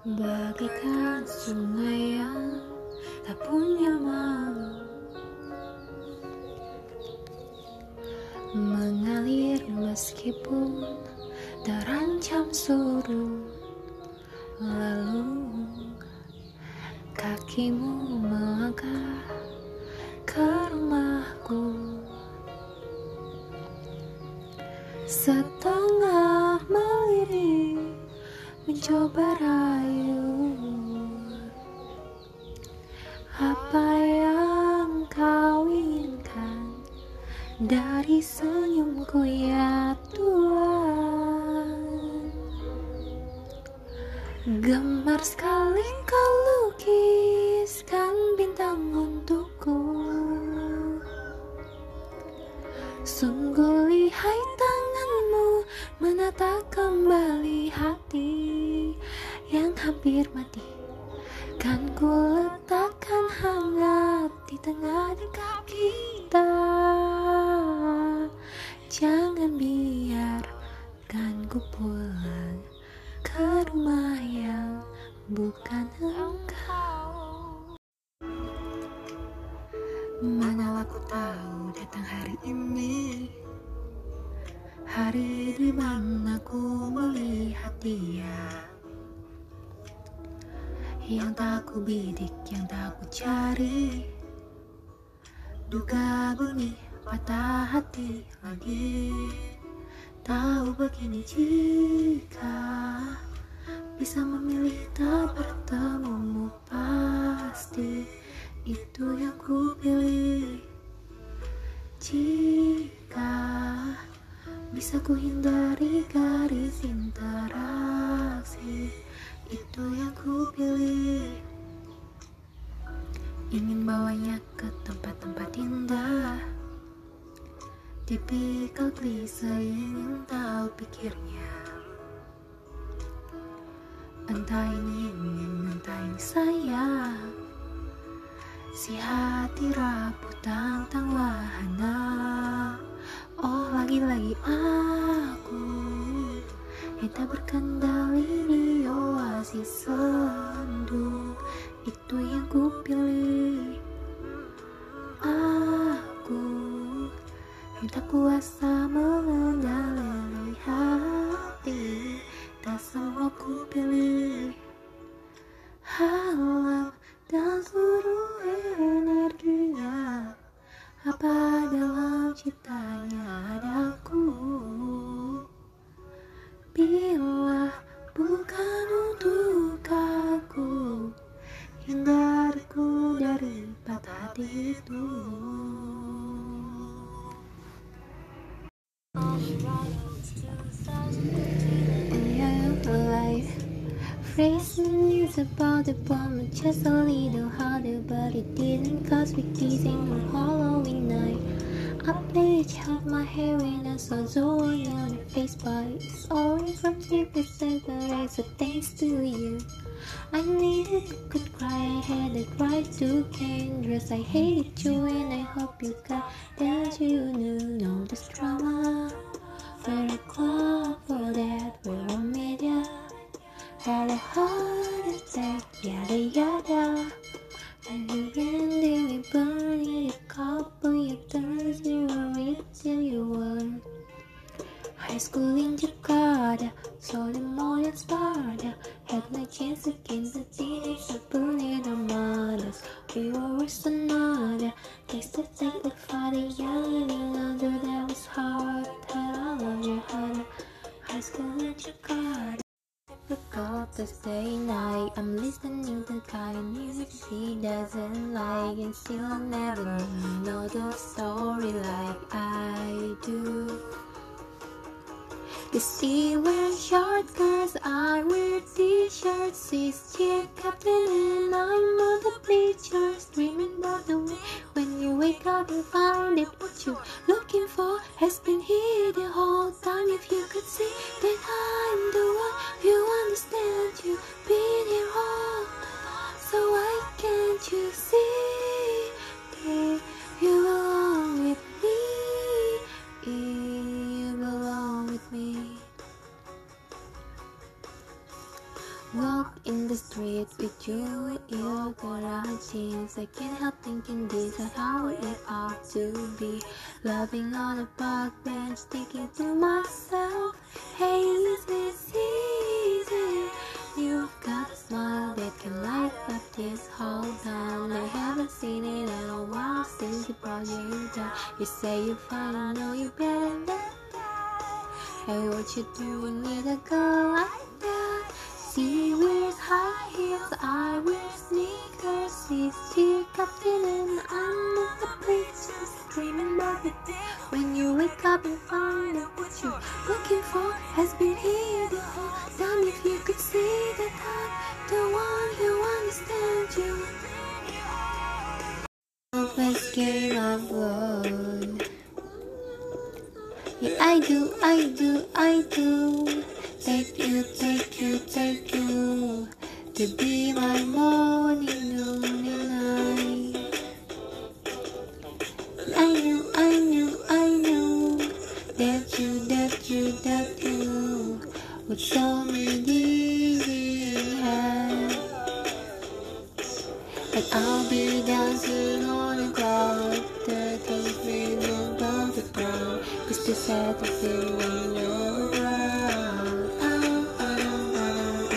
Bagaikan sungai yang tak punya malu Mengalir meskipun terancam surut. Lalu kakimu melangkah ke rumahku. Setengah melirik mencoba rayu. Apa yang kau inginkan? Dari senyumku ya Tuhan. Gemar sekali kau hampir mati. Kan ku letakkan hangat di tengah dekat kita. Jangan biarkan ku pulang ke rumah yang bukan engkau. Manalah ku tahu datang hari ini. Hari di mana ku melihat dia Yang tak ku bidik, yang tak ku cari. Duga bunyi patah hati lagi. Tahu begini jika Bisa memilih tak bertemumu pasti. Itu yang ku pilih. Jika bisa ku hindari garis interaksi Itu yang ku pilih Ingin bawanya ke tempat-tempat indah. Tipikal klise ingin tahu pikirnya. Entah ini ingin, entah ini sayang. Si hati rapuh tantang wahana. Oh lagi-lagi aku Yang berkendali di oasis sendu Itu yang ku pilih. Aku Yang tak kuasa mengendali patah hati itu Yeah, alive. Phrasing is about the bomb, just a little harder, but it didn't cause we kissing on Halloween night. I played out my hair when I saw Zoe on your face, but it's only from secret Santa, so thanks to you. I needed a good cry, I had a cry to Kendras. I hated you and I hope you got that you knew all this We were another. Taste the take the young and under that was hard. But I love your heart. High school in Jakarta. Difficult to stay night. I'm listening to the kind of music she doesn't like, and I'll never know the story like I do. You see, we're short girls, I wear t-shirts, she's cheer captain, and I'm on the bleachers, dreaming about the way when you wake up and find it. what you're looking for has been here the whole time. If you could see that I'm the the street with you, you're gonna change. I can't help thinking this is how it ought to be. Loving on a park bench, thinking to myself, hey, is this easy? You've got a smile that can light up this whole town. I haven't seen it in a while since you brought you down. You say you finally know you better than that. Hey, what you doing with a girl like has been here the whole time. If you could see that I'm the one who understands you. First game of love. Yeah, I do, I do, I do. Take you, take you, take you to be my morning, noon, But I'll be dancing on the cloud that doesn't mean above the ground. Cause beside the feeling you're